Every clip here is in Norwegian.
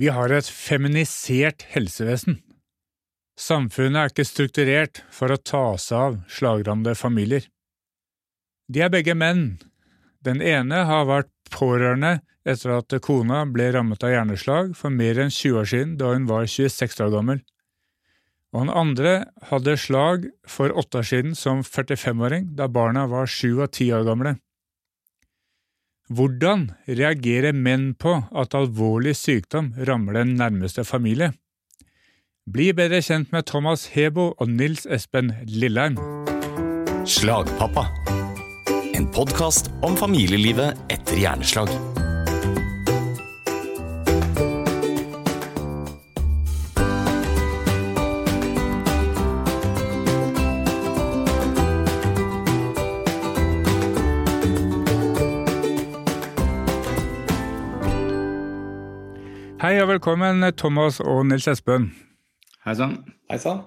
Vi har et feminisert helsevesen. Samfunnet er ikke strukturert for å ta seg av slagrammede familier. De er begge menn. Den ene har vært pårørende etter at kona ble rammet av hjerneslag for mer enn 20 år siden, da hun var 26 år gammel. Og han andre hadde slag for åtte år siden som 45-åring, da barna var sju og ti år gamle. Hvordan reagerer menn på at alvorlig sykdom rammer den nærmeste familie? Bli bedre kjent med Thomas Hebo og Nils Espen Lilleheim. Slagpappa. En podkast om familielivet etter hjerneslag. Og velkommen, Thomas og Nils Espen. Hei sann. Hei sann.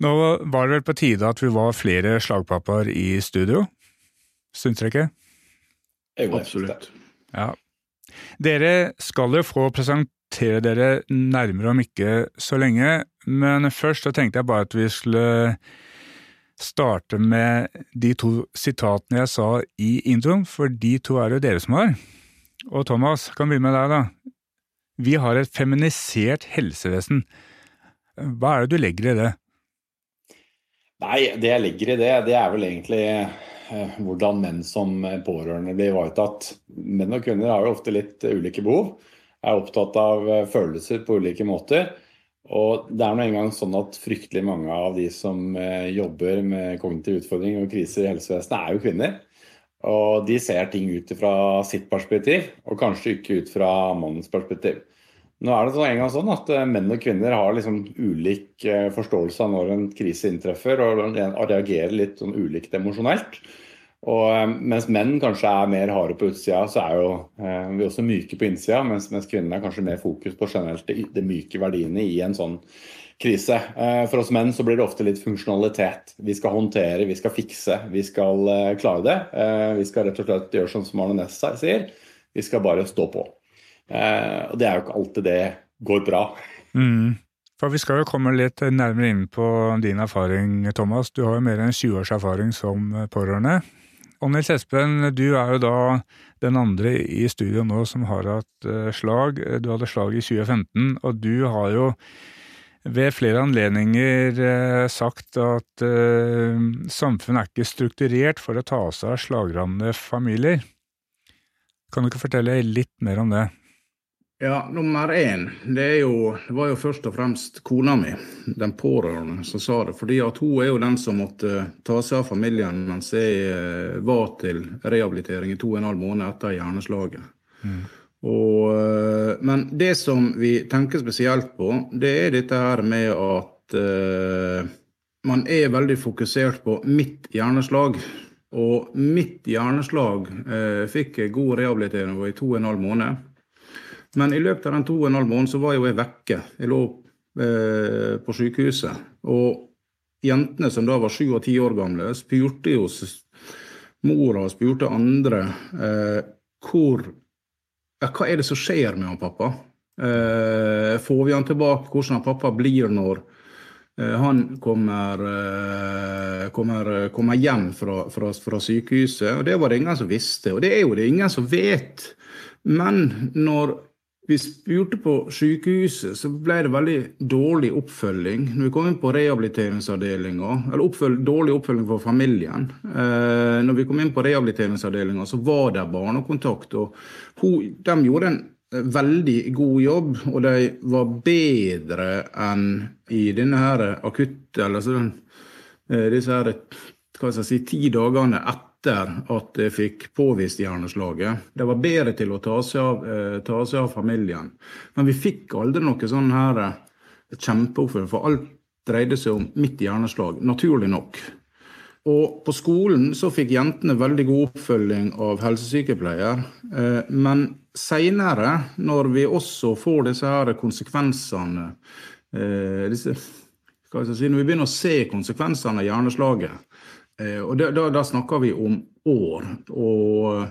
Nå var det vel på tide at vi var flere slagpappaer i studio. Syns dere ikke? Absolutt. Ja. Dere skal jo få presentere dere nærmere om ikke så lenge, men først så tenkte jeg bare at vi skulle starte med de to sitatene jeg sa i introen, for de to er jo dere som har. Og Thomas, kan begynne med deg, da. Vi har et feminisert helsevesen. Hva er det du legger i det? Nei, det jeg legger i det, det er vel egentlig eh, hvordan menn som pårørende blir ivaretatt. Menn og kvinner har jo ofte litt ulike behov. Er opptatt av eh, følelser på ulike måter. Og det er nå engang sånn at fryktelig mange av de som eh, jobber med kognitive utfordringer og kriser i helsevesenet, er jo kvinner. Og de ser ting ut fra sitt perspektiv, og kanskje ikke ut fra mannens perspektiv. Nå er det så en gang sånn at eh, menn og kvinner har liksom ulik eh, forståelse av når en krise inntreffer, og reagerer litt sånn ulikt emosjonelt. Og eh, mens menn kanskje er mer harde på utsida, så er jo vi også myke på innsida. Mens, mens kvinner er kanskje mer fokus på generelt de myke verdiene i en sånn krise. Eh, for oss menn så blir det ofte litt funksjonalitet. Vi skal håndtere, vi skal fikse, vi skal eh, klare det. Eh, vi skal rett og slett gjøre sånn som Arne Næss sier, vi skal bare stå på. Og det er jo ikke alltid det går bra. Mm. For Vi skal jo komme litt nærmere inn på din erfaring, Thomas. Du har jo mer enn 20 års erfaring som pårørende. Og Nils Espen, du er jo da den andre i studio nå som har hatt slag. Du hadde slag i 2015, og du har jo ved flere anledninger eh, sagt at eh, samfunnet er ikke strukturert for å ta seg av slagrammede familier. Kan du ikke fortelle litt mer om det? Ja, nummer én, det, jo, det var jo først og fremst kona mi, den pårørende, som sa det. Fordi at hun er jo den som måtte ta seg av familien mens jeg eh, var til rehabilitering i to og en halv måned etter hjerneslaget. Mm. Og, eh, men det som vi tenker spesielt på, det er dette her med at uh, man er veldig fokusert på mitt hjerneslag. Og mitt hjerneslag uh, fikk god rehabilitering i to og en halv måned. Men i løpet av den to og en halv måneden så var jo jeg vekke. Jeg lå uh, på sykehuset. Og jentene som da var sju og ti år gamle, spurte jo mora og spurte andre hvor hva er det som skjer med han pappa? Eh, får vi han tilbake? Hvordan han pappa blir når eh, han kommer, eh, kommer, kommer hjem fra, fra, fra, sykehuset? Og Det var det ingen som visste, og det er jo det ingen som vet. Men når vi spurte på sykehuset, så ble det veldig dårlig oppfølging. Når vi kom inn på rehabiliteringsavdelinga, eller oppfølg, dårlig oppfølging for familien eh, Når vi kom inn på rehabiliteringsavdelinga, så var det barnekontakt. og hun, De gjorde en veldig god jobb, og de var bedre enn i denne her akutte eller sånn, disse her, hva skal jeg si, ti dagene etter etter at jeg fikk påvist hjerneslaget. Det var bedre til å ta seg av, eh, ta seg av familien. Men vi fikk aldri noe sånn her eh, kjempeoppfølging, for alt dreide seg om mitt hjerneslag, naturlig nok. Og på skolen så fikk jentene veldig god oppfølging av helsesykepleier. Eh, men seinere, når vi også får disse her konsekvensene disse, si, Når vi begynner å se konsekvensene av hjerneslaget, og da, da, da, snakker vi om år. Og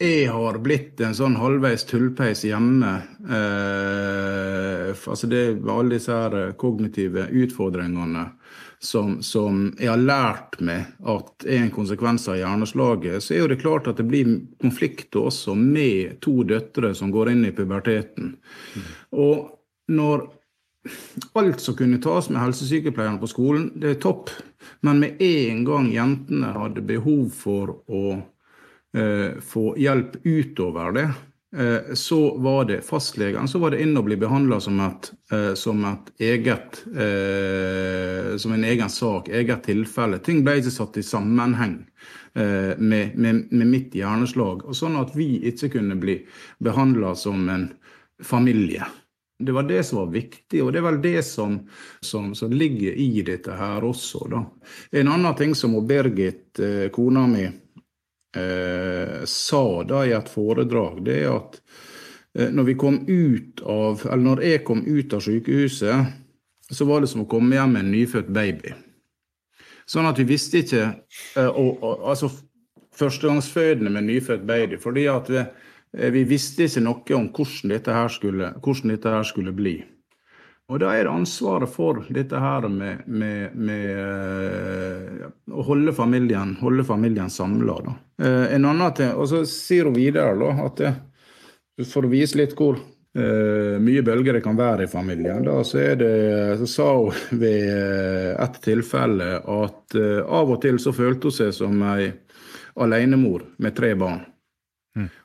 jeg har blitt en sånn halvveis tullpeis hjemme. Eh, altså det med alle disse her kognitive utfordringene som, som, jeg har lært meg at er en konsekvens av hjerneslaget, så er jo det klart at det blir konflikter også med to døtre som går inn i puberteten. Mm. Og når alt som kunne tas med helsesykepleierne på skolen, det er topp. Men med en gang jentene hadde behov for å Eh, få hjelp utover det, eh, så var det fastlegen så var det inn og bli behandla som, eh, som, et Som en egen sak, eget tilfelle. Ting ble ikke satt i sammenheng med, med, med mitt hjerneslag. og Sånn at vi ikke kunne bli behandla som en familie. Det var det som var viktig, og det er vel det som, som, som ligger i dette her også. Da. En annen ting som Birgit, kona mi, eh, sa da i et foredrag, det er at eh, når av, eller når jeg kom ut av sykehuset, så var det som å komme hjem med en nyfødt baby. Sånn at vi visste ikke eh, og, og, Altså førstegangsfødende med nyfødt baby. fordi at vi, eh, vi visste ikke noe om hvordan dette her skulle, dette her skulle bli. Og da er det ansvaret for dette her med, med, med uh, å holde familien, holde familien samla. Uh, en annen ting, Og så sier hun videre da, at for å vise litt hvor mye bølger det kan være i familien, da, så, det, så sa hun ved et tilfelle at av og til så følte hun seg som ei alenemor med tre barn.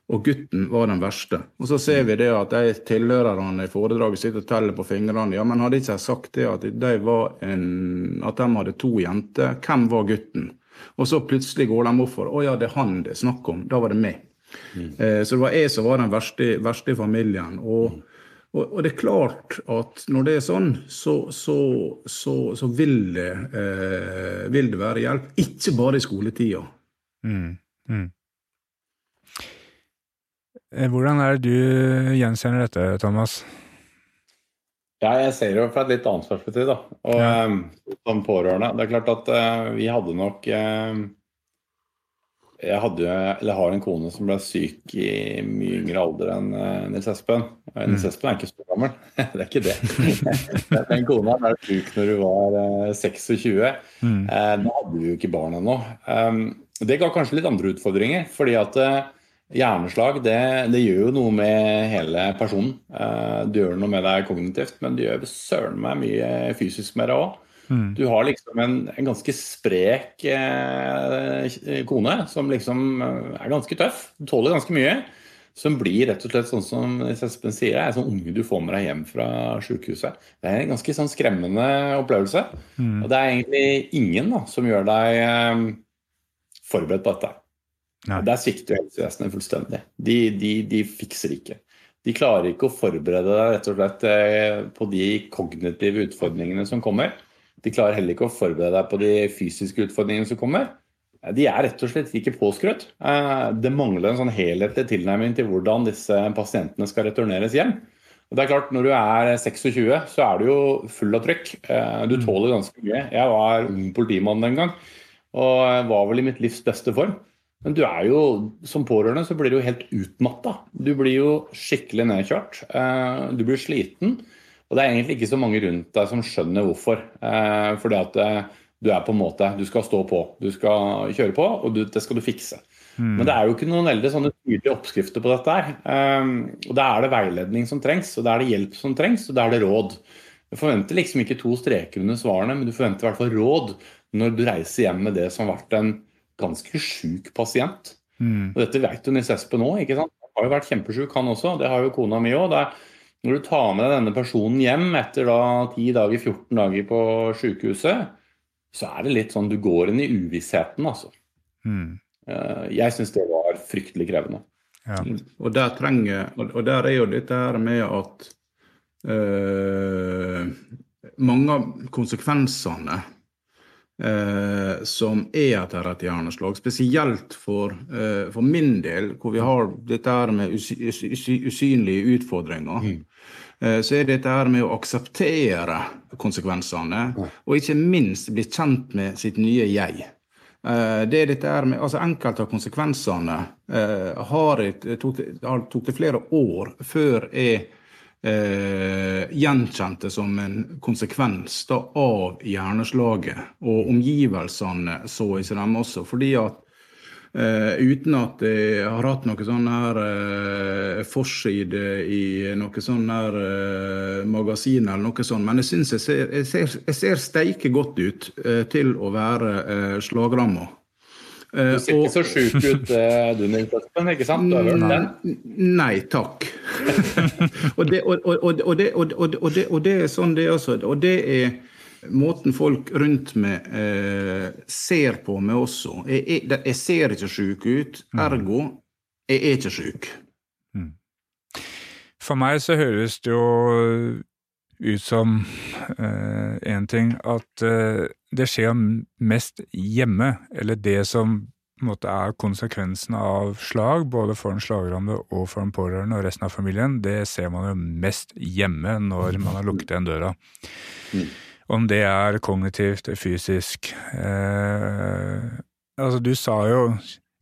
Mm. Og gutten var den verste. Og så ser vi det at de tilhørerne i foredraget sitter og teller på fingrene. Ja, men hadde ikke jeg sagt det at de, en, at de hadde to jenter? Hvem var gutten? Og så plutselig går de opp for å ja, det er han det er snakk om. Da var det meg. Mm. Eh, så det var jeg som var den verste, verste i familien. Og, mm. og, og, det er klart at når det er sånn, så, så, så, så vil, det, eh, vil, det, være hjelp. Ikke bare i skoletida. Mm. Mm. Eh, hvordan er det du gjenkjenner dette, Thomas? Ja, jeg ser jo fra et litt annet perspektiv, da. Og ja. um, som pårørende. Det er klart at uh, vi hadde nok uh, Jeg hadde, eller har en kone som ble syk i mye yngre alder enn uh, Nils Espen. Uh, Nils mm. Espen er ikke så gammel, det er ikke det. Den kona ble syk når hun var 26. Mm. nå hadde vi jo ikke barn ennå. Um, det ga kanskje litt andre utfordringer, fordi at Hjerneslag det, det, gjør jo noe med hele personen. Du det gjør noe med deg kognitivt, men det gjør søren meg mye fysisk med deg òg. Mm. Du har liksom en, en ganske sprek eh, kone som liksom eh, er ganske tøff. Du tåler ganske mye. Som blir rett og slett sånn som Espen sier, er sånn unge du får med deg hjem fra sykehuset. Det er en ganske sånn skremmende opplevelse. Mm. Og det er egentlig ingen da, som gjør deg eh, forberedt på dette. Der svikter helsevesenet fullstendig. De, de, de, fikser ikke. De klarer ikke å forberede deg rett og slett eh, på de kognitive utfordringene som kommer. De klarer heller ikke å forberede deg på de fysiske utfordringene som kommer. De er rett og slett ikke påskrudd. Eh, det mangler en sånn helhetlig tilnærming til hvordan disse pasientene skal returneres hjem. Og det er klart, Når du er 26, så er du jo full av trykk. Eh, du mm. tåler ganske mye. Jeg var ung politimann den gang og var vel i mitt livs beste form. Men du er jo, som pårørende så blir du jo helt utmatta. Du blir jo skikkelig nedkjørt. Eh, du blir sliten. Og det er egentlig ikke så mange rundt deg som skjønner hvorfor. Eh, fordi at eh, du er på en måte Du skal stå på. Du skal kjøre på, og du, det skal du fikse. Mm. Men det er jo ikke noen veldig sånne tydelige oppskrifter på dette her. Og da er det veiledning som trengs, og da er det hjelp som trengs, og da er det råd. Du forventer liksom ikke to streker under svarene, men du forventer i hvert fall råd når du reiser hjem med det som har vært en ganske sjuk pasient. Mm. Og dette vet jo Nils Espen ikke sant? Han har jo vært kjempesjuk, han også. Det har jo kona mi òg. Når du tar med deg denne personen hjem etter da 10 dager, 14 dager på sykehuset, så er det litt sånn du går inn i uvissheten, altså. Mm. Eh, jeg syns det var fryktelig krevende. Ja. Og, der trenger, og der er jo dette her med at øh, mange av konsekvensene eh, som er etter et hjerneslag. Spesielt for, eh, for, min del, hvor vi har dette her med usynlige utfordringer. Mm. Eh, så er dette her med å akseptere konsekvensene, og ikke minst bli kjent med sitt nye jeg. det er dette her med, altså Enkelte av konsekvensene har, tok, tok det flere år før jeg eh, gjenkjente som en konsekvens da, av hjerneslaget. Og omgivelsene så ikke dem også. fordi at Uh, uten at jeg har hatt noe sånn her uh, forside i noe sånn her uh, magasin eller noe sånt. Men jeg syns jeg ser, jeg ser, steike godt ut til å være uh, slagramma. Du ser ikke så sjuk ut, du Espen, ikke sant? Du har hørt den? Nei takk. og, det, og, og, og, det, og, det, er sånn det er altså. Og det er måten folk rundt meg eh, ser på meg også. Jeg, jeg, jeg ser ikke sjuk ut, mm. ergo jeg er ikke sjuk. Mm. For meg så høres det jo ut som én uh, ting at uh, det skjer mest hjemme, eller det som måte er konsekvensen av slag, både for den slagrammede og for den pårørende og resten av familien, det ser man jo mest hjemme når man har lukket igjen døra. Mm. Om det er kognitivt, fysisk eh, Altså, du sa jo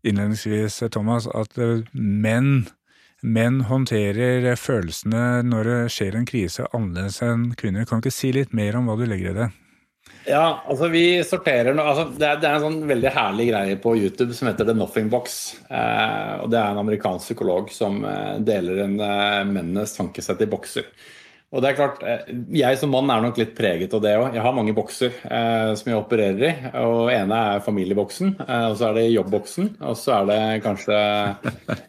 innledningsvis, Thomas, at menn, menn håndterer følelsene når det skjer en krise annerledes enn kvinner. Kan du ikke si litt mer om hva du legger i det? Ja, altså vi sorterer no, altså det, er, det, er, en sånn veldig herlig greie på YouTube som heter The Nothing Box. Eh, og Det er en amerikansk psykolog som eh, deler en eh, mennenes tankesett i bokser. Og det er klart, eh, Jeg som mann er nok litt preget av det òg. Jeg har mange bokser eh, som jeg opererer i. og ene er familieboksen, eh, og så er det jobboksen, og så er det kanskje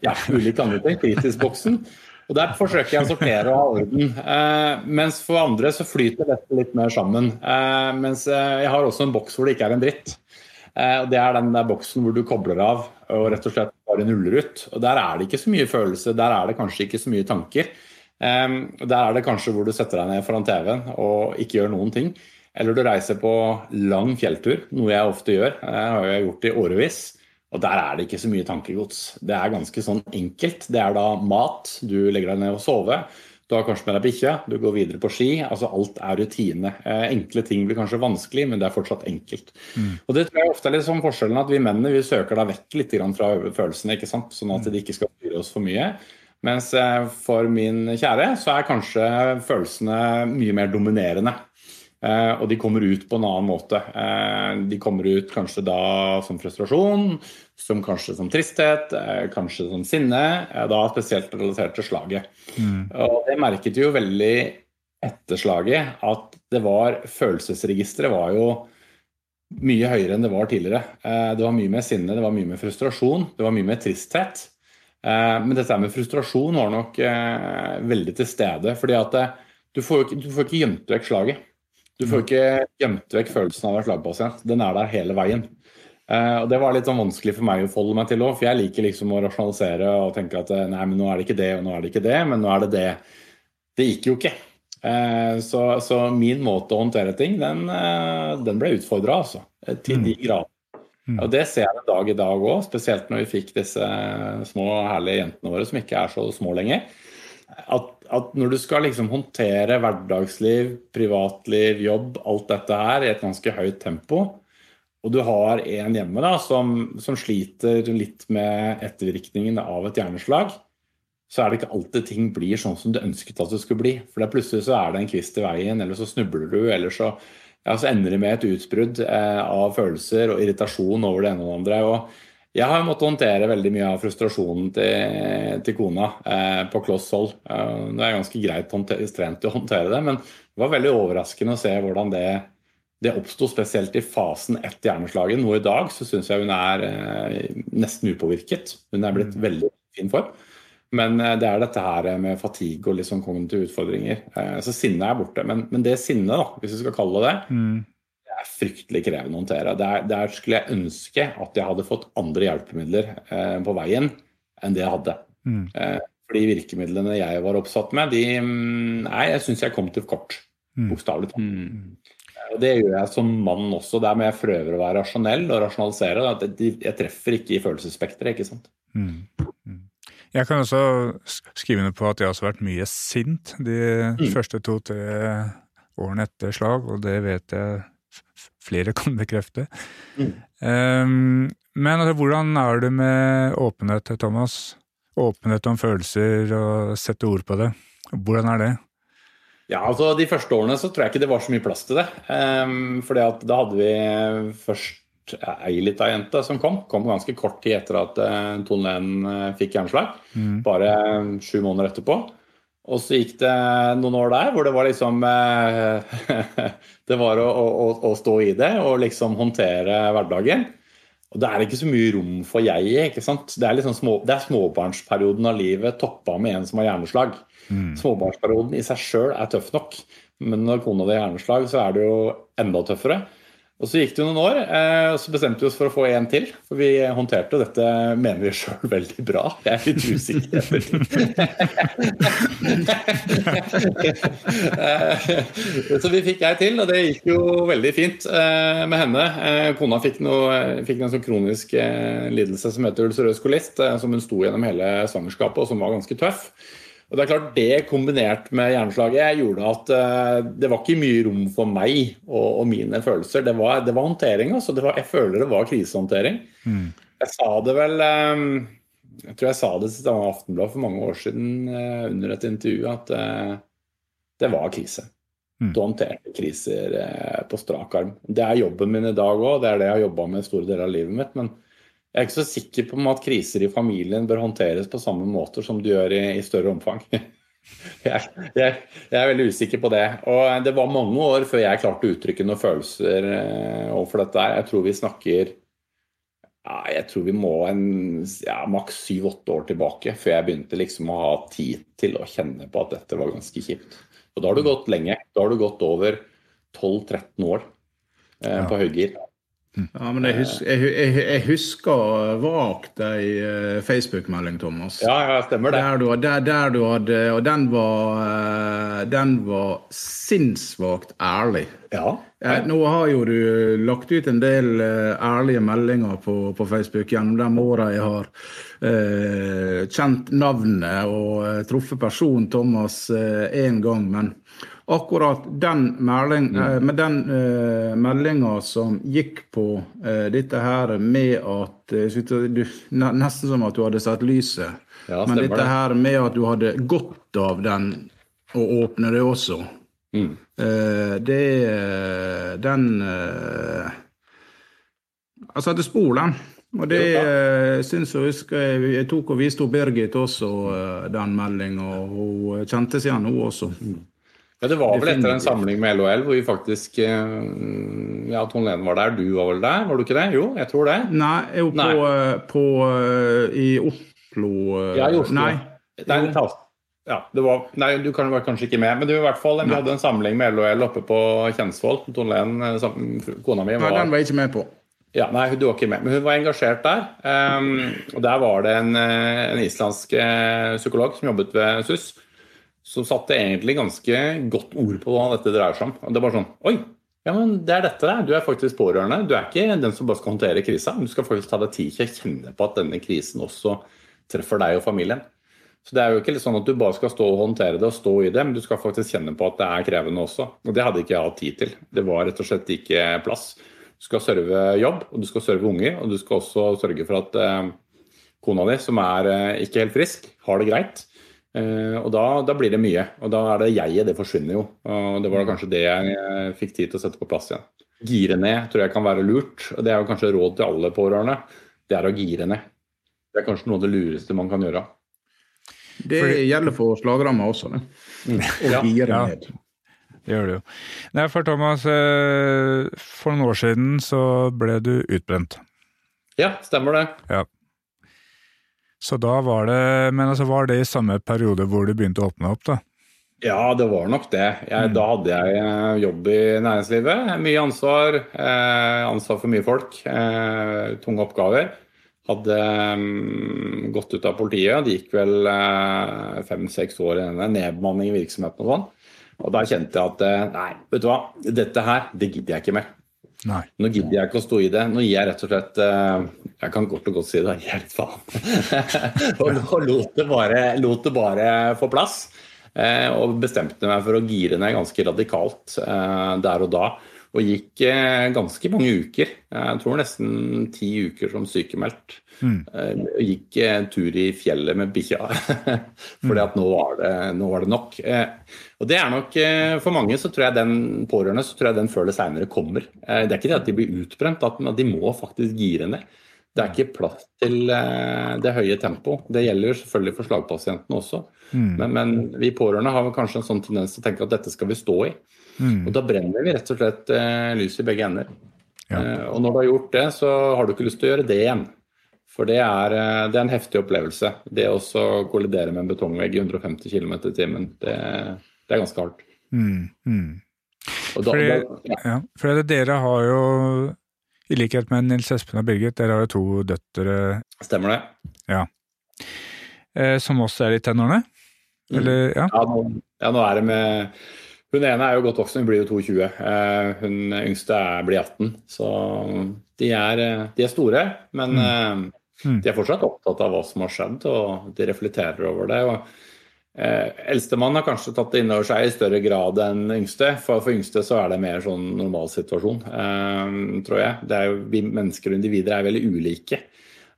ja, ulike andre ting. Fritidsboksen. Og Der forsøker jeg å sortere og ha orden. Eh, mens for andre så flyter dette litt mer sammen. Eh, mens eh, jeg har også en boks hvor det ikke er en dritt. og Det er den der boksen hvor du kobler av og rett og slett bare nuller ut. Og Der er det ikke så mye følelse, der er det kanskje ikke så mye tanker. Um, der er det kanskje hvor du setter deg ned foran TV-en og ikke gjør noen ting. Eller du reiser på lang fjelltur, noe jeg ofte gjør. Det har jeg gjort i årevis. Og der er det ikke så mye tankegods. Det er ganske sånn enkelt. Det er da mat, du legger deg ned og sover. Du har kanskje med deg bikkja, du går videre på ski. altså Alt er rutine. Eh, enkle ting blir kanskje vanskelig, men det er fortsatt enkelt. Mm. Og Det tror jeg ofte er litt sånn forskjellen at vi mennene vi søker da vekk litt fra følelsene, ikke sant? sånn at de ikke skal styre oss for mye. Mens eh, for min kjære så er kanskje følelsene mye mer dominerende. Eh, og de kommer ut på en annen måte. Eh, de kommer ut kanskje da som frustrasjon, som kanskje som tristhet, kanskje som sinne. Da spesielt relatert til slaget. Mm. Og det merket jo veldig etter slaget at det var følelsesregisteret var jo mye høyere enn det var tidligere. Det var mye mer sinne, det var mye mer frustrasjon, det var mye mer tristhet. Eh, men dette med frustrasjon var nok eh, veldig til stede. fordi at eh, du får, ikke, du får ikke gjemt vekk slaget. Du får mm. ikke gjemt vekk følelsen av å være slagpasient. Den er der hele veien. og Det var litt sånn vanskelig for meg å forholde meg til òg, for jeg liker liksom å rasjonalisere og tenke at nei, men nå er det ikke det, og nå er det ikke det, men nå er det det. Det gikk jo ikke. Så, så min måte å håndtere ting, den, den ble utfordra, altså. Til de mm. grader. Mm. Og Det ser jeg dag i dag òg, spesielt når vi fikk disse små, herlige jentene våre som ikke er så små lenger. At, at når du skal liksom håndtere hverdagsliv, privatliv, jobb, alt dette her i et ganske høyt tempo, og du har en hjemme da, som, som sliter litt med ettervirkningene av et hjerneslag, så er det ikke alltid ting blir sånn som du ønsket at det skulle bli. For plutselig så er det en kvist i veien, eller så snubler du, eller så ja, så ender det med et utbrudd eh, av følelser og irritasjon over det ene og det andre. og jeg har måttet håndtere veldig mye av frustrasjonen til, til kona eh, på kloss hold. Eh, det er ganske greit trent å håndtere det, men det var veldig overraskende å se hvordan det, det oppsto, spesielt i fasen etter hjerneslaget. Nå i dag så syns jeg hun er eh, nesten upåvirket. Hun er blitt mm. veldig fin form. Men eh, det er dette her med fatigue og liksom kognitive utfordringer. Eh, så sinnet er borte. Men, men det sinnet, da, hvis vi skal kalle det det, mm. det er fryktelig krevende å håndtere. Der, der, skulle jeg ønske at jeg hadde fått andre hjelpemidler eh, på veien enn det jeg hadde. Mm. Eh, fordi virkemidlene jeg var oppsatt med, de mm, Nei, jeg syns jeg kom til kort. Mm. Bokstavelig talt. Mm. Og Det gjør jeg som mann også. Der må jeg prøve å være rasjonell og rasjonalisere. Jeg treffer ikke i følelsesspekteret, ikke sant. Mm. Jeg kan også skrive under på at jeg har også vært mye sint de mm. første to-tre årene etter slag, og det vet jeg flere kan bekrefte. Mm. Um, men altså, hvordan er det med åpenhet, Thomas? Åpenhet om følelser og sette ord på det. Hvordan er det? Ja, altså De første årene så tror jeg ikke det var så mye plass til det. Um, fordi at da hadde vi først ei lita jente som kom. Kom ganske kort tid etter at uh, Tone Len uh, fikk hjerneslag. Mm. Bare sju måneder etterpå. Og så gikk det noen år der hvor det var liksom Det var å, å, å, stå i det og liksom håndtere hverdagen. Og det er ikke så mye rom for jeg ikke sant? Det er, liksom små, det er småbarnsperioden av livet toppa med en som har hjerneslag. Mm. Småbarnsperioden i seg sjøl er tøff nok, men når kona di har hjerneslag, så er det jo enda tøffere. Og Så gikk det jo noen år, eh, og så bestemte vi oss for å få en til. For vi håndterte dette, mener vi sjøl, veldig bra. Jeg er litt usikker. så vi fikk ei til, og det gikk jo veldig fint eh, med henne. Eh, kona fikk, noe, fikk en sånn kronisk lidelse som heter ulcerøs kolist, som hun sto gjennom hele svangerskapet, og som var ganske tøff. Og Det er klart det kombinert med hjerneslaget gjorde at uh, det var ikke mye rom for meg og, og mine følelser. Det var, det var håndtering. Altså. Det var, jeg føler det var krisehåndtering. Mm. Jeg sa det vel um, Jeg tror jeg sa det til Aftenbladet for mange år siden uh, under et intervju at uh, det var krise. Mm. Du håndterte kriser på strak arm. Det er jobben min i dag òg, det er det jeg har jobba med store deler av livet mitt. men jeg er ikke så sikker på at kriser i familien bør håndteres på samme måte som du gjør i, i større omfang. Jeg, jeg, jeg, er veldig usikker på det. Og det var mange år før jeg klarte å uttrykke noen følelser eh, overfor dette. Jeg tror vi snakker ja, Jeg tror vi må en ja, maks syv-åtte år tilbake før jeg begynte liksom å ha tid til å kjenne på at dette var ganske kjipt. Og da har du gått lenge. Da har du gått over 12-13 år eh, på høygir. Ja, men jeg husker, jeg, jeg, jeg husker vagt ei uh, Facebook-melding, Thomas. Ja, ja, stemmer det. Der du, der, der du hadde, og den var, uh, den var sinnssvakt ærlig. Ja. ja. nå har jo du lagt ut en del ærlige meldinger på, på, Facebook gjennom de åra jeg har kjent navnet og truffet personen Thomas én gang. men akkurat den, melding. Eh, med den uh, meldinga som gikk på uh, dette her med at uh, du, Nesten som at du hadde sett lyset. Ja, men dette her med at du hadde godt av den å åpne det også. Mm. Uh, det Den Jeg satte spor, den. Og det uh, syns jeg husker jeg, jeg tok og viste Birgit også den meldinga, og hun kjente seg igjen, hun også. Mm. Ja, Det var vel etter en samling med LHL hvor vi faktisk eh, Ja, Tone Lene var der. Du var vel der, var du ikke det? Jo, jeg tror det. Nei, jo på, Nei. Eh, på, eh, i Oslo Ja, i Oslo. Nei. Nei, ja, det var, nei, du kan være kanskje ikke med, men du, i hvert fall, vi hadde en samling med LHL oppe på Kjensvoll. Tone Lene, kona mi, var Nei, Den var jeg ikke med på. Ja, Nei, du var ikke med, men hun var engasjert der. Um, og Der var det en, en islandsk psykolog som jobbet ved SUS så satte egentlig ganske godt ord på hva dette dreier seg om. Det det var sånn Oi, ja, men det er dette der. Du er faktisk pårørende. Du er ikke den som bare skal håndtere krisa. Du skal faktisk ta deg tid til å kjenne på at denne krisen også treffer deg og familien. Så det er jo ikke sånn at du bare skal stå og håndtere det og stå i det, men du skal faktisk kjenne på at det er krevende også. Og det hadde ikke jeg hatt tid til. Det var rett og slett ikke plass. Du skal serve jobb, og du skal serve unger, og du skal også sørge for at eh, kona di, som er eh, ikke helt frisk, har det greit. Uh, og da, da, blir det mye. Og da er det jeget, det forsvinner jo. Og det var kanskje det jeg eh, fikk tid til å sette på plass igjen. Gire ned tror jeg kan være lurt. og Det er jo kanskje råd til alle pårørende. Det er å gire ned. Det er kanskje noe av det lureste man kan gjøre. Det gjelder for slagramma også, det. Mm. Å gire ja. ned. Det gjør det jo. Nei, for Thomas, eh, for noen år siden så ble du utbrent. Ja, stemmer det. Ja. Så da var det Men altså var det i samme periode hvor du begynte å åpne opp, da? Ja, det var nok det. Jeg, mm. Da hadde jeg eh, jobb i næringslivet. Mye ansvar. Eh, ansvar for mye folk. Eh, tunge oppgaver. Hadde um, gått ut av politiet. Det gikk vel eh, fem-seks år i denne nedbemanning i virksomheten og sånn. Og da kjente jeg at eh, nei, vet du hva, dette her, det gidder jeg ikke mer. Nei. Nå gidder jeg ikke å stå i det. Nå gir jeg rett og slett eh, Jeg kan godt og godt si det, jeg litt faen. og lot det, bare, lot det bare få plass. Eh, og bestemte meg for å gire ned ganske radikalt eh, der og da. Og gikk eh, ganske mange uker. Jeg tror nesten ti uker som sykemeldt. Mm. Og gikk en tur i fjellet med bikkja. Fordi at nå var, det, nå var, det, nok. Og det er nok For mange så tror jeg den pårørende så tror jeg den før eller seinere kommer. Det er ikke det at de blir utbrent, men at de må faktisk gire ned. Det er ikke plass til det høye tempoet. Det gjelder selvfølgelig for slagpasientene også. Mm. Men, men, vi pårørende har kanskje en sånn tendens til å tenke at dette skal vi stå i. Mm. Og da brenner vi rett og slett eh, lys i begge ender. Ja. Eh, og når du har gjort det, så har du ikke lyst til å gjøre det igjen. For det er, eh, det er en heftig opplevelse. Det å kollidere med en betongvegg i 150 km i timen, det, det, er ganske hardt. Mm, mm. Da, fordi, da, ja. Ja, fordi dere har jo, i likhet med Nils Espen og Birgit, dere har jo to døtre Stemmer det. Ja. Eh, som også er i tenårene? Mm. Eller, ja. Ja, nå, nå er det med hun ene er jo godt voksen, hun blir jo 22. Eh, hun yngste blir 18. Så de er, eh, de er store, men mm. mm. de er fortsatt opptatt av hva som har skjedd, og de reflekterer over det. Eh, Eldstemann har kanskje tatt det inn over seg i større grad enn yngste. For, for yngste så er det mer sånn normalsituasjon, eh, tror jeg. Det er jo, vi mennesker og individer er veldig ulike.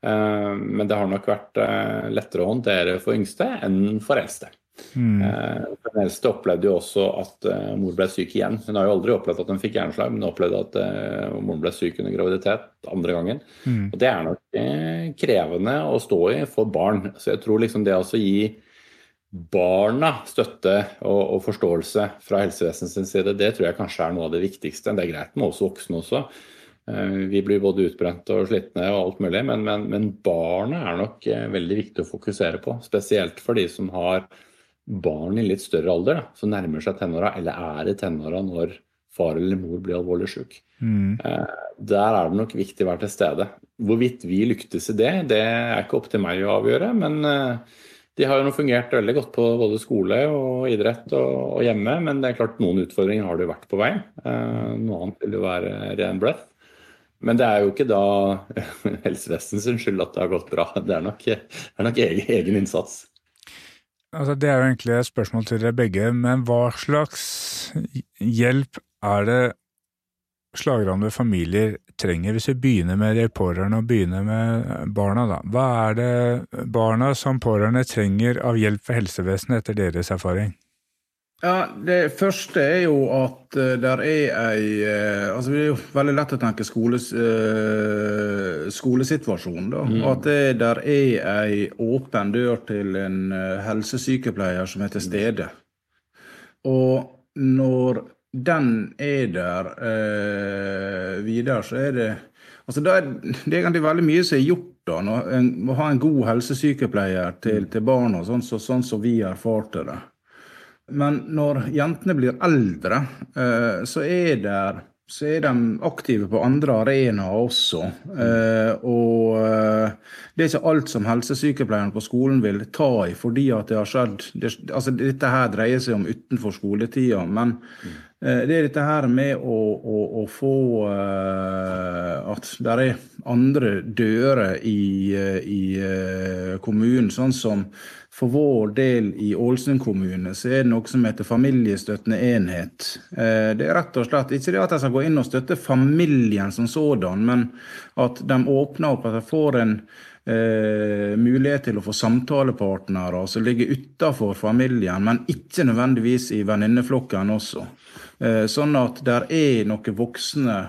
Eh, men det har nok vært eh, lettere å håndtere for yngste enn for eldste. Mm. Eh, den eldste opplevde jo også at uh, mor ble syk igjen. Hun har jo aldri opplevd at hun fikk hjerneslag, men opplevde at uh, moren ble syk under graviditet andre gangen. Mm. Og Det er nok krevende å stå i for barn. Så jeg tror liksom det å gi barna støtte og, og, forståelse fra helsevesenets side, det tror jeg kanskje er noe av det viktigste. Det er greit med oss voksne også. Vi blir både utbrente og slitne og alt mulig, men, men, men barna er nok veldig viktig å fokusere på. Spesielt for de som har barn i litt større alder da, som nærmer seg tenåra, eller er i tenåra når far eller mor blir alvorlig syk. Mm. Eh, der er det nok viktig å være til stede. Hvorvidt vi lyktes i det, det er ikke opp til meg å avgjøre. Men eh, de har jo fungert veldig godt på både skole og idrett og, hjemme. Men det er klart noen utfordringer har det jo vært på vei. Eh, noe annet vil jo være ren breath. Men det er jo ikke da helsevesenets skyld at det har gått bra. Det er nok, det er nok egen, egen innsats. Altså, det er jo egentlig et spørsmål til dere begge, men hva slags hjelp er det slagrammede familier trenger, hvis vi begynner med de pårørende og begynner med barna, da. Hva er det barna som pårørende trenger av hjelp fra helsevesenet etter deres erfaring? Ja, Det første er jo at uh, der er ei uh, altså Det er jo veldig lett å tenke skoles, uh, skolesituasjon. da, mm. At det der er ei åpen dør til en helsesykepleier som er til stede. Og når den er der videre, så er det altså det er, det er egentlig veldig mye som er gjort. da, Å ha en god helsesykepleier til, til barna, sånn som så, sånn så vi erfarte det. Men når jentene blir eldre, eh, så er, der, så er de aktive på andre arenaer også. Eh, og eh, det er ikke alt som helsesykepleieren på skolen vil ta i fordi at det har skjedd altså Dette her dreier seg om utenfor skoletida, men det er dette her med å, å, å få at det er andre dører i, i kommunen, sånn som for vår del i Ålesund kommune så er det noe som heter familiestøttende enhet. Eh, det er rett og slett ikke det at de skal gå inn og støtte familien som sådan, men at de åpner opp at de får en eh, mulighet til å få samtalepartnere som ligger utafor familien, men ikke nødvendigvis i venninneflokken også. Eh, sånn at der er noen voksne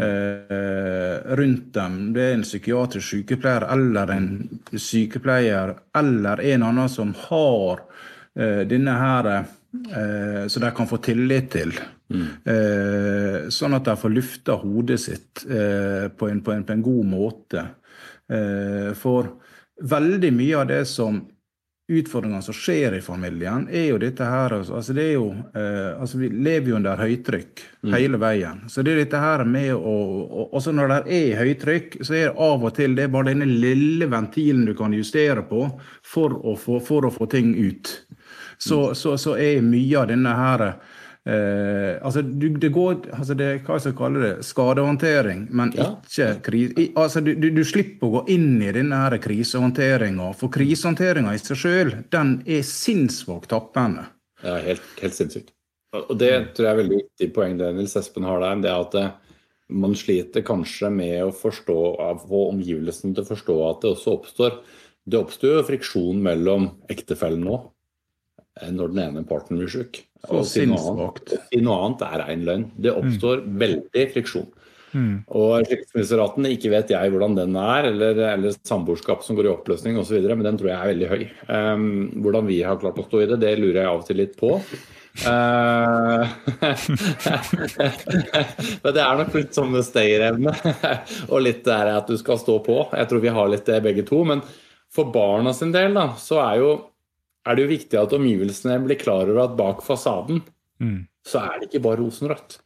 Eh, rundt dem. Det er en psykiatrisk sykepleier eller en sykepleier eller en annen som har eh, denne her eh, Så de kan få tillit til. Mm. sånn at de får lufta hodet sitt på en, på, en, på, en, god måte. for veldig mye av det som utfordringene som skjer i familien, er jo dette her altså, altså det er jo, eh, altså Vi lever jo under høytrykk mm. hele veien. Så det er dette her med å og, Også når det er høytrykk, så er det av og til det er bare denne lille ventilen du kan justere på for å få, for å få ting ut. Så, mm. så, så er mye av denne her Eh, altså, du, det går altså det, Hva skal jeg kalle det? Skadehåndtering, men ja. ikke krise. Altså, du, du, slipper å gå inn i denne krisehåndteringa. For krisehåndteringa i seg sjøl, den er sinnssvakt tappende. Ja, helt, helt sinnssykt. Og det tror jeg er veldig viktig poeng det Nils Espen har der. det er at eh, man sliter kanskje med å forstå, få omgivelsene til å forstå at det også oppstår Det oppstår jo friksjon mellom ektefellene òg, eh, når den ene parten blir syk. Og sinnsvakt. Si noe annet er rein løgn. Det oppstår mm. veldig friksjon. Mm. Og skilsmisseraten, ikke vet jeg hvordan den er, eller, eller samboerskap som går i oppløsning osv., men den tror jeg er veldig høy. Um, hvordan vi har klart å stå i det, det lurer jeg av og til litt på. Uh, men det er nok litt sånn stayerevne og litt det at du skal stå på. Jeg tror vi har litt det begge to. Men for barna sin del da, så er, jo, er det jo viktig at omgivelsene blir klar over at bak fasaden mm. så er det ikke bare rosenrødt.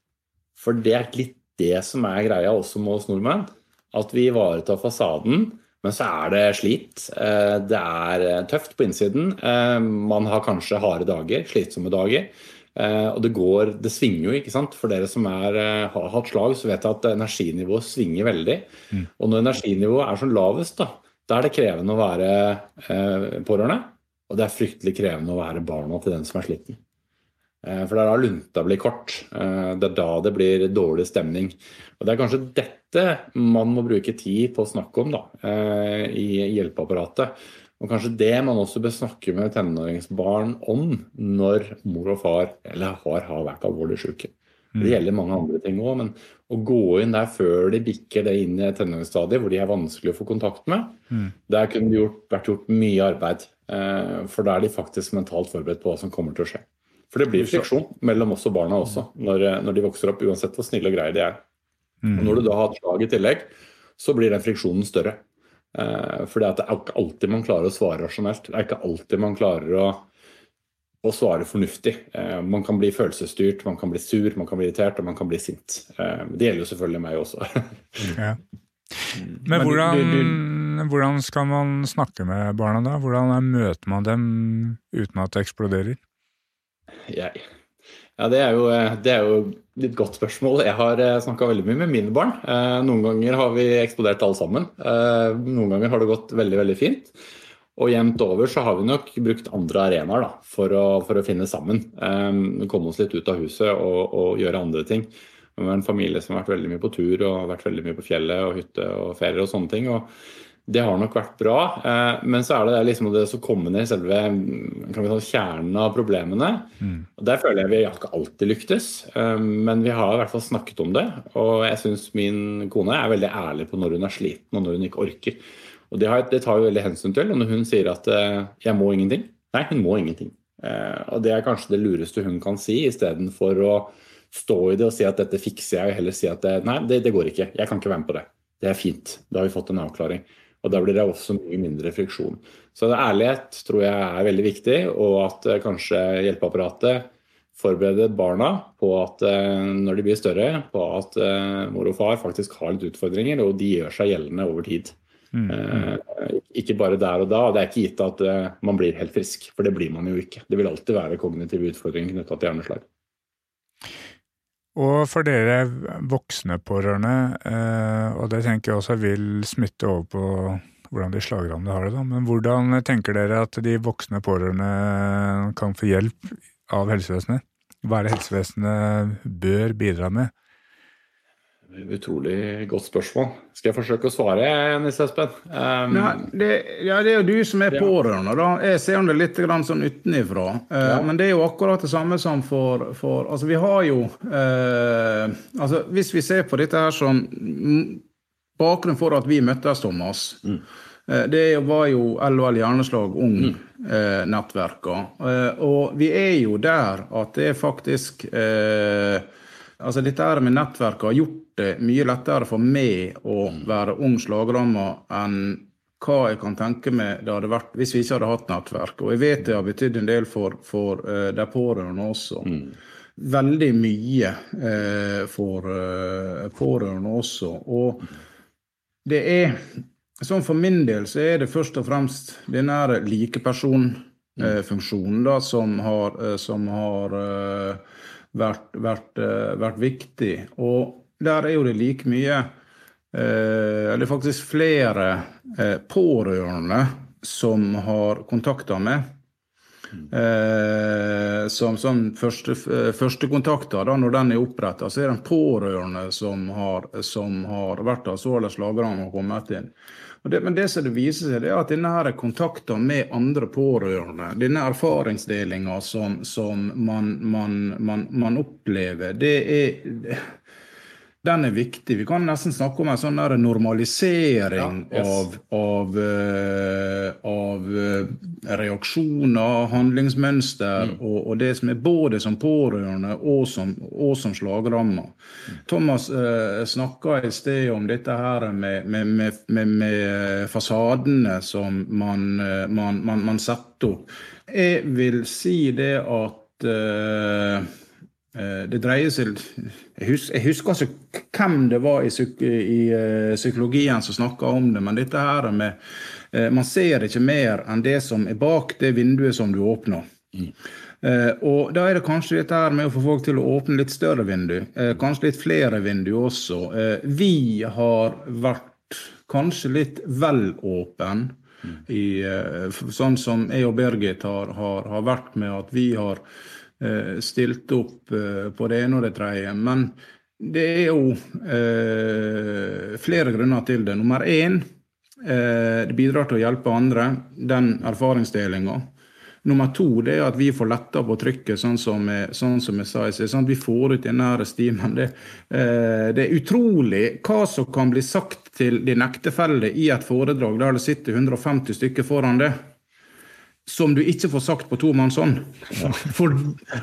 For det er litt det som er greia også med oss nordmenn. At vi ivaretar fasaden, men så er det slit. Eh, det er eh, tøft på innsiden. Eh, man har kanskje harde dager, slitsomme dager. Og det går, det svinger jo, ikke sant. For dere som er, har hatt slag, så vet jeg at energinivået svinger veldig. Mm. Og når energinivået er som lavest, da, da er det krevende å være pårørende. Og det er fryktelig krevende å være barna til den som er sliten. Eh, for det er da lunta blir kort. Eh, det er da det blir dårlig stemning. Og Det er kanskje dette man må bruke tid på å snakke om da, eh, i hjelpeapparatet. Og kanskje det man også bør snakke med tenåringsbarn om når mor og far eller har, har vært alvorlig syke. Det Mm. gjelder mange andre ting òg, men å gå inn der før de bikker det inn i tenåringsstadiet, hvor de er vanskelig å få kontakt med, Mm. der kunne det gjort, vært gjort mye arbeid. For da er de faktisk mentalt forberedt på hva som kommer til å skje. For det blir friksjon mellom oss og barna også, når, når de vokser opp, uansett hvor snille og greie de er. Mm. Og når du da har et slag i tillegg, så blir den friksjonen større. Eh, for det er ikke alltid man klarer å svare rasjonelt. Det er ikke alltid man klarer å, å svare fornuftig. Eh, man kan bli følelsesstyrt, man kan bli sur, man kan bli irritert og man kan bli sint. Eh, det gjelder jo selvfølgelig meg også. Ja. Mm. Men hvordan, hvordan skal man snakke med barna da? Hvordan møter man dem uten at det eksploderer? Jeg. Ja, det er, jo, det er jo et godt spørsmål. Jeg har snakka veldig mye med mine barn. Eh, Noen ganger har vi eksplodert alle sammen. Eh, Noen ganger har det gått veldig, veldig fint. Og jevnt over så har vi nok brukt andre arenaer da, for, å, for å finne sammen. Um, Komme oss litt ut av huset og, og gjøre andre ting. Vi er en familie som har vært veldig mye på tur og vært veldig mye på fjellet og hytte og ferier og sånne ting. og det har nok vært bra, eh, men så er det liksom det som kommer ned i selve kan vi si, kjernen av problemene. Og Der føler jeg vi har ikke alltid lyktes, eh, men vi har i hvert fall snakket om det. Og jeg syns min kone er veldig ærlig på når hun er sliten og når hun ikke orker. Og det, har, det tar vi veldig hensyn til. Og når hun sier at eh, 'jeg må ingenting', nei, hun må ingenting. Eh, Og det er kanskje det lureste hun kan si, istedenfor å stå i det og si at 'dette fikser jeg', og heller si at det, 'nei, det, det går ikke, jeg kan ikke være med på det'. Det er fint. Da har vi fått en avklaring. Og da blir det også mye mindre friksjon. Så ærlighet tror jeg er veldig viktig, og at eh, kanskje hjelpeapparatet forbereder barna på at eh, når de blir større, på at eh, mor og far faktisk har litt utfordringer, og de gjør seg gjeldende over tid. Mm. Eh, ikke bare der og da. Det er ikke gitt at eh, man blir helt frisk, for det blir man jo ikke. Det vil alltid være kognitive utfordringer knytta til hjerneslag. Og for dere voksne pårørende, eh, og det tenker jeg også vil smitte over på hvordan de slagrammede har det, da. Men hvordan tenker dere at de voksne pårørende kan få hjelp av helsevesenet? Hva er det helsevesenet bør bidra med? Utrolig godt spørsmål. Skal jeg forsøke å svare, Nils Espen? Um, Nei, det, ja, det er jo du som er Ja. pårørende. da. Jeg ser det litt grann sånn utenifra. Uh, Ja. Men det er jo akkurat det samme som for, for Altså, vi har jo uh, altså Hvis vi ser på dette her som mm, Bakgrunnen for at vi møttes, Thomas, eh, det var jo LHL Hjerneslag Ung-nettverka. Eh, og vi er jo der at det er faktisk eh, Altså Dette her med nettverket har gjort det mye lettere for meg å være ung slagrammer enn hva jeg kan tenke meg det hadde vært hvis vi ikke hadde hatt nettverk. Og jeg vet det har betydd en del for, for uh, de pårørende også. Veldig mye uh, for uh, pårørende også. Og det er Sånn for min del så er det først og fremst den her likepersonfunksjonen da, som har, som har vært, vært, eh, vært viktig. Og der er jo det like mye eh, Eller faktisk flere eh, pårørende som har kontakta meg. Eh, som sånn første, førstekontakter, da, når den er oppretta, så er det en pårørende som har, som har vært av så eller slagerne har kommet inn. Det, men det som det viser seg, det er at denne her kontakten med andre pårørende, denne erfaringsdelinga som, som man, man, man, man, opplever, det er den er viktig. Vi kan nesten snakke om en sånn normalisering ja, yes. av, av, uh, av uh, reaksjoner, handlingsmønster, mm. og, og, det som er både som pårørende og som, og som slagrammer. Mm. Thomas uh, snakka i sted om dette her med, med, med, med fasadene som man, man, man, man, setter opp. Jeg vil si det at Eh, det dreier seg Jeg husker, ikke hvem det var i, i uh, psykologien som snakka om det, men dette her med uh, Man ser ikke mer enn det som er bak det vinduet som du åpner. Mm. Og da er det kanskje dette her med å få folk til å åpne litt større vindu. kanskje litt flere vindu også. vi har vært kanskje litt vel åpen. Mm. I, sånn som jeg og Birgit har, har, har vært med at vi har Eh, stilt opp eh, på det ene og det tredje. Men det er jo eh, flere grunner til det. Nummer én, det bidrar til å hjelpe andre. Den erfaringsdelinga. Nummer to det er at vi får letta på trykket, sånn som jeg, sånn som jeg sa. Sånn vi får ut denne stimen. Det, det, er utrolig hva som kan bli sagt til din ektefelle i et foredrag der det sitter 150 stykker foran det som du ikke får sagt på tomannshånd. For,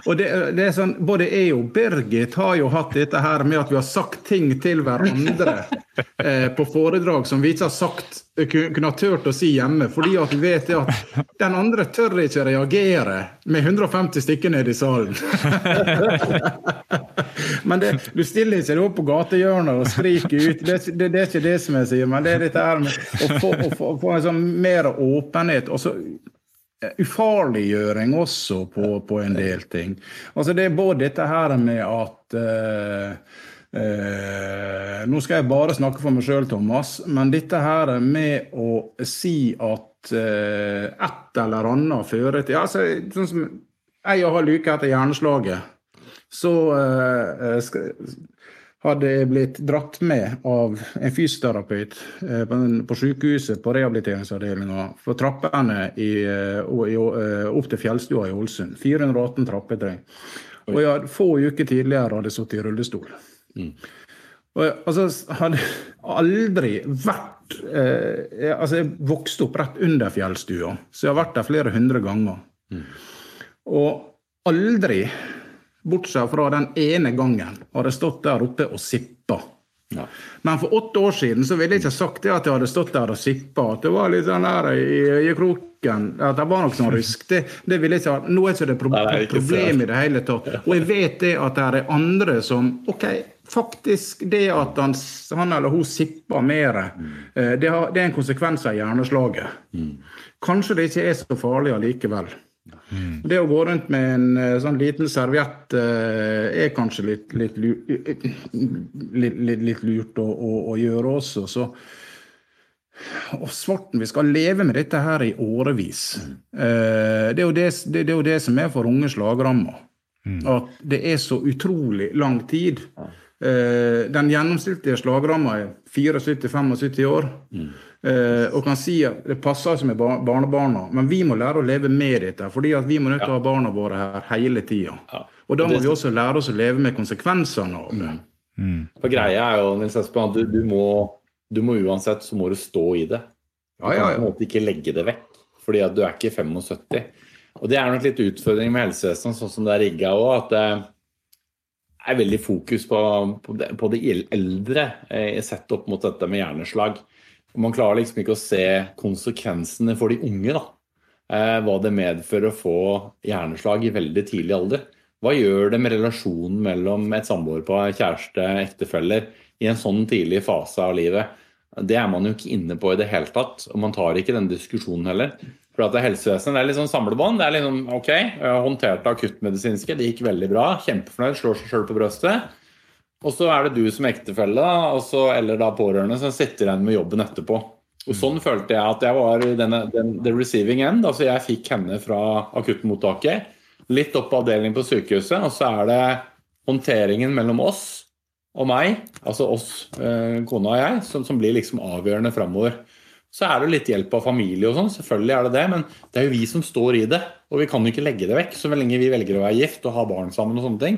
og det, det, er sånn, Både jeg og Birgit har jo hatt dette her med at vi har sagt ting til hverandre eh, på foredrag som vi ikke har sagt kunne ha turt å si hjemme. Fordi at vi vet at den andre tør ikke reagere med 150 stykker nede i salen. men det, du stiller ikke opp på gatehjørnet og skriker ut. Det, det, det, er ikke det som jeg sier, men det er dette her med å få, å få, få en sånn mer åpenhet. og så ufarliggjøring også på, på, en del ting. Altså Det er både dette her med at uh, uh, Nå skal jeg bare snakke for meg sjøl, Thomas, men dette her med å si at uh, et eller annet fører til altså, Sånn som Jeg har halv etter hjerneslaget, så skal, hadde jeg blitt dratt med av en fysioterapeut eh, på sykehuset på rehabiliteringsavdelinga for trappene i, eh, i, eh, opp til fjellstua i Ålesund. 418 trappetrinn. Og jeg hadde få uker tidligere hadde sittet i rullestol. Mm. Og jeg altså, hadde aldri vært eh, altså Jeg vokste opp rett under fjellstua, så jeg har vært der flere hundre ganger. Mm. Og aldri Bortsett fra den ene gangen har jeg stått der oppe og sippa. Ja. Men for åtte år siden så ville jeg ikke sagt det at jeg hadde stått der og sippa. At det var litt sånn der i øyekroken. At det var noe som rysk. Det, det vil jeg ikke. Nå er ikke det pro Nei, problem i det hele tatt. Og jeg vet det at det er andre som OK, faktisk det at han, han eller hun sipper mer, mm. det, har, det, er en konsekvens av hjerneslaget. Mm. Kanskje det ikke er så farlig allikevel. Mm. Det å gå rundt med en eh, sånn liten serviett uh, er kanskje litt, litt, litt, litt lurt å, å, å, gjøre også. Så og Svarten, vi skal leve med dette her i årevis. Mm. Uh, det, er det, det, er jo det, som er for unge slagrammer. Mm. At det er så utrolig lang tid. Den gjennomsnittlige slagramma er 74-75 år. Mm. Uh, og kan si at det passer ikke med barnebarna, men vi må lære å leve med dette. fordi at vi må nødt til å ha barna våre her hele tida. Ja. Og da må vi også lære oss å leve med konsekvensene av det. Mm. Mm. For greia er jo, Nils Espen, at du, du, må, du, må, uansett så må du stå i det. Du ja, ja, kan på en måte ikke legge det vekk, fordi at du er ikke 75. Og det er nok litt utfordring med helsevesenet sånn som det er rigga òg. At det er veldig fokus på, på, det, på det eldre eh, sett opp mot dette med hjerneslag. Man klarer liksom ikke å se konsekvensene for de unge. da. Eh, hva det medfører å få hjerneslag i veldig tidlig alder. Hva gjør det med relasjonen mellom et samboerpar, kjæreste, ektefeller i en sånn tidlig fase av livet? Det er man jo ikke inne på i det hele tatt, og man tar ikke den diskusjonen heller. For at Helsevesenet er litt sånn samlebånd. Det er liksom OK, jeg har håndtert akuttmedisinske, det gikk veldig bra. Kjempefornøyd, slår seg sjøl på brøstet. Og så er det du som ektefelle eller da pårørende som sitter igjen med jobben etterpå. Og Sånn følte jeg at jeg var denne, den, the receiving end. altså Jeg fikk henne fra akuttmottaket, litt opp på avdelingen på sykehuset, og så er det håndteringen mellom oss og meg, altså oss, eh, kona og jeg, som, som blir liksom avgjørende framover. Så er det litt hjelp av familie og sånn, selvfølgelig er det det, men det er jo vi som står i det. Og vi kan jo ikke legge det vekk. Så lenge vi velger å være gift og ha barn sammen og sånne ting,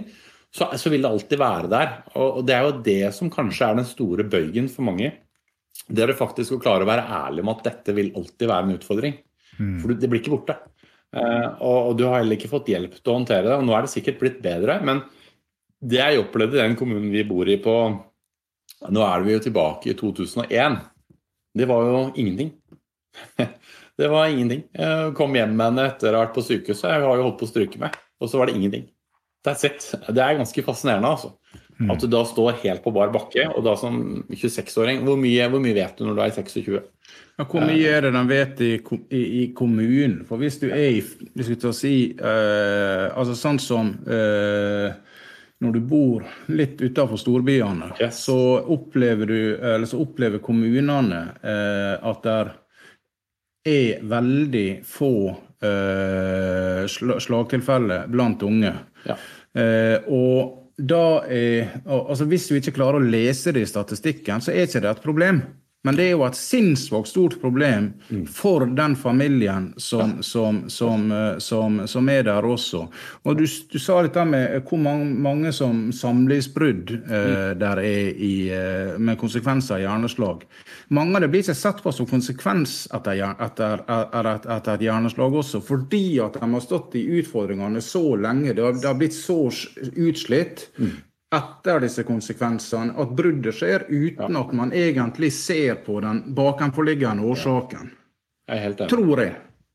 så, så vil det alltid være der. Og, og det er jo det som kanskje er den store bøygen for mange. Det er det faktisk å klare å være ærlig om at dette vil alltid være en utfordring. Mm. For det blir ikke borte. Uh, og, og du har heller ikke fått hjelp til å håndtere det. Og nå er det sikkert blitt bedre, men det jeg opplevde i den kommunen vi bor i på Nå er vi jo tilbake i 2001. Det var jo ingenting. Det var ingenting. Jeg kom hjem med henne etter å ha vært på sykehuset. Jeg har jo holdt på å stryke meg, og så var det ingenting. That's it. Det er ganske fascinerende, altså. Mm. At du da står helt på bar bakke, og da som 26-åring hvor, hvor mye vet du når du er 26? Ja, hvor mye er det de vet i, i, i kommunen? For hvis du er i vi tar si, uh, altså sånn som uh, når du bor litt utenfor storbyene, Yes. så opplever du, eller så opplever kommunene eh, at det er veldig få eh, slagtilfeller blant unge. Ja. Eh, og da er, altså Hvis du ikke klarer å lese det i statistikken, så er ikke det et problem. Men det er jo et sinnssvakt stort problem for den familien som, som, som, eh, som, som er der også. Og du, du sa dette med hvor mange, mange som samlivsbrudd eh, der er i, eh, med konsekvenser av hjerneslag. Mange av det blir ikke sett på som konsekvens etter, etter, etter, etter, etter et hjerneslag også, fordi at de har stått i utfordringene så lenge. Det har, det har blitt så utslitt etter disse konsekvensene at bruddet skjer uten at man egentlig ser på den bakenforliggende årsaken. Jeg er helt enig. Tror jeg.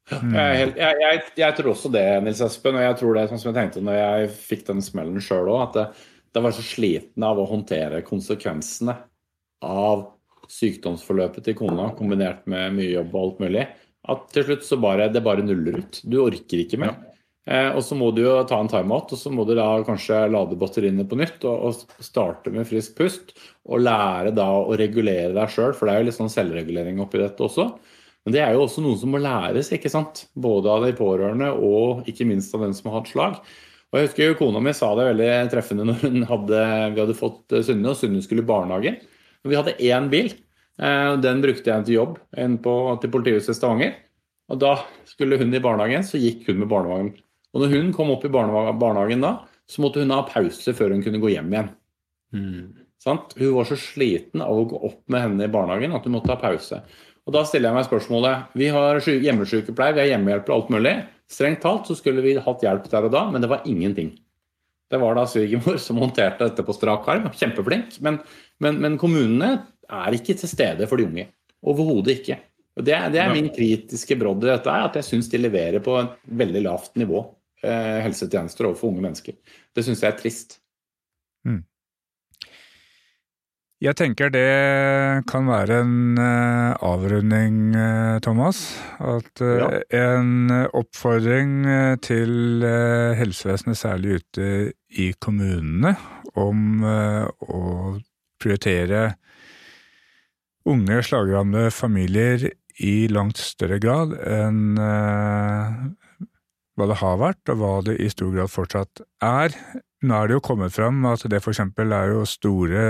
Jeg, er helt, jeg, jeg, jeg tror også det, Nils Espen. Og jeg tror det sånn som jeg tenkte når jeg fikk den smellen sjøl òg, at det, det var så sliten av å håndtere konsekvensene av sykdomsforløpet til kona kombinert med mye jobb og alt mulig, at til slutt så bare det bare nuller ut. Du orker ikke mer. Eh, og så må du jo ta en timeout, og så må du da kanskje lade batteriene på nytt og, og starte med frisk pust. Og lære da å regulere deg sjøl, for det er jo litt sånn selvregulering oppi dette også. Men det er jo også noe som må læres, ikke sant. Både av de pårørende og ikke minst av den som har hatt slag. Og jeg husker jo Kona mi sa det veldig treffende når hadde, vi hadde fått eh, Sunne, og Sunne skulle i barnehage. Og vi hadde én bil. eh, Den brukte jeg til jobb inn på, til politihuset i Stavanger. Og da skulle hun i barnehagen, så gikk hun med barnevogn. Og når hun kom opp i barnehagen da, så måtte hun ha pause før hun kunne gå hjem igjen. Sant? Hun var så sliten av å gå opp med henne i barnehagen at hun måtte ha pause. Og Da stiller jeg meg spørsmålet Vi har hjemmesykepleier, vi har hjemmehjelper og alt mulig. Strengt talt så skulle vi hatt hjelp der og da, men det var ingenting. Det var da svigermor som håndterte dette på strak arm. Kjempeflink. Men, men, men kommunene er ikke til stede for de unge. Overhodet ikke. Og det, det er min kritiske brodd i dette, at jeg syns de leverer på et veldig lavt nivå. Eh, helsetjenester overfor unge mennesker. Det syns jeg er trist. Jeg tenker det kan være en eh, avrunding, eh, Thomas. At Ja. en oppfordring til helsevesenet, særlig ute i kommunene, om å prioritere unge slagrammede familier i langt større grad enn hva det har vært, og hva det i stor grad fortsatt er. Nå er det jo kommet fram at det for eksempel er jo store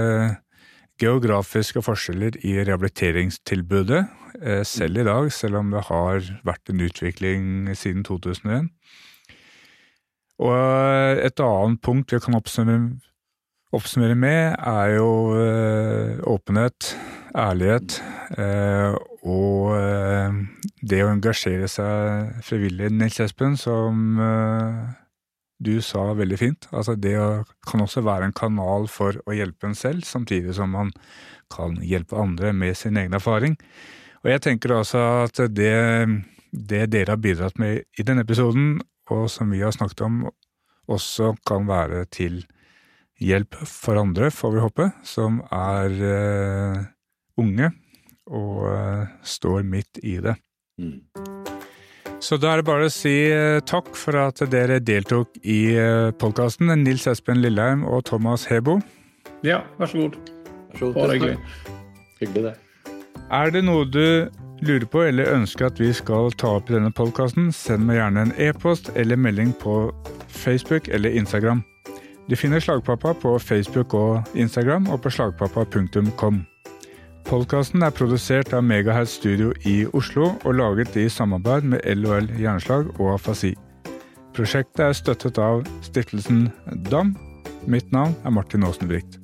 geografiske forskjeller i rehabiliteringstilbudet, eh, selv i dag, selv om det har vært en utvikling siden 2001. Og et annet punkt vi kan oppsummere, oppsummere med, er jo eh, åpenhet, ærlighet eh, og eh, det å engasjere seg frivillig, Nils Espen, som eh, du sa veldig fint. Altså det kan også være en kanal for å hjelpe en selv, samtidig som man kan hjelpe andre med sin egen erfaring. Og jeg tenker også at det, det dere har bidratt med i denne episoden, og som vi har snakket om, også kan være til hjelp for andre, får vi håpe, som er unge og uh, står midt i det. Mm. Så da er det bare å si eh, takk for at dere deltok i eh, podkasten. Nils Espen Lilleheim og Thomas Hebo. Ja, vær så god. Vær så god. Bare hyggelig. Hyggelig, det. Er det noe du lurer på eller ønsker at vi skal ta opp i denne podkasten, send meg gjerne en e-post eller melding på Facebook eller Instagram. Du finner Slagpappa på Facebook og Instagram og på slagpappa.com. Podkasten er produsert av Megahertz Studio i Oslo og laget i samarbeid med LOL Jernslag og Afasi. Prosjektet er støttet av stiftelsen DAM. Mitt navn er Martin Aasenbrikt.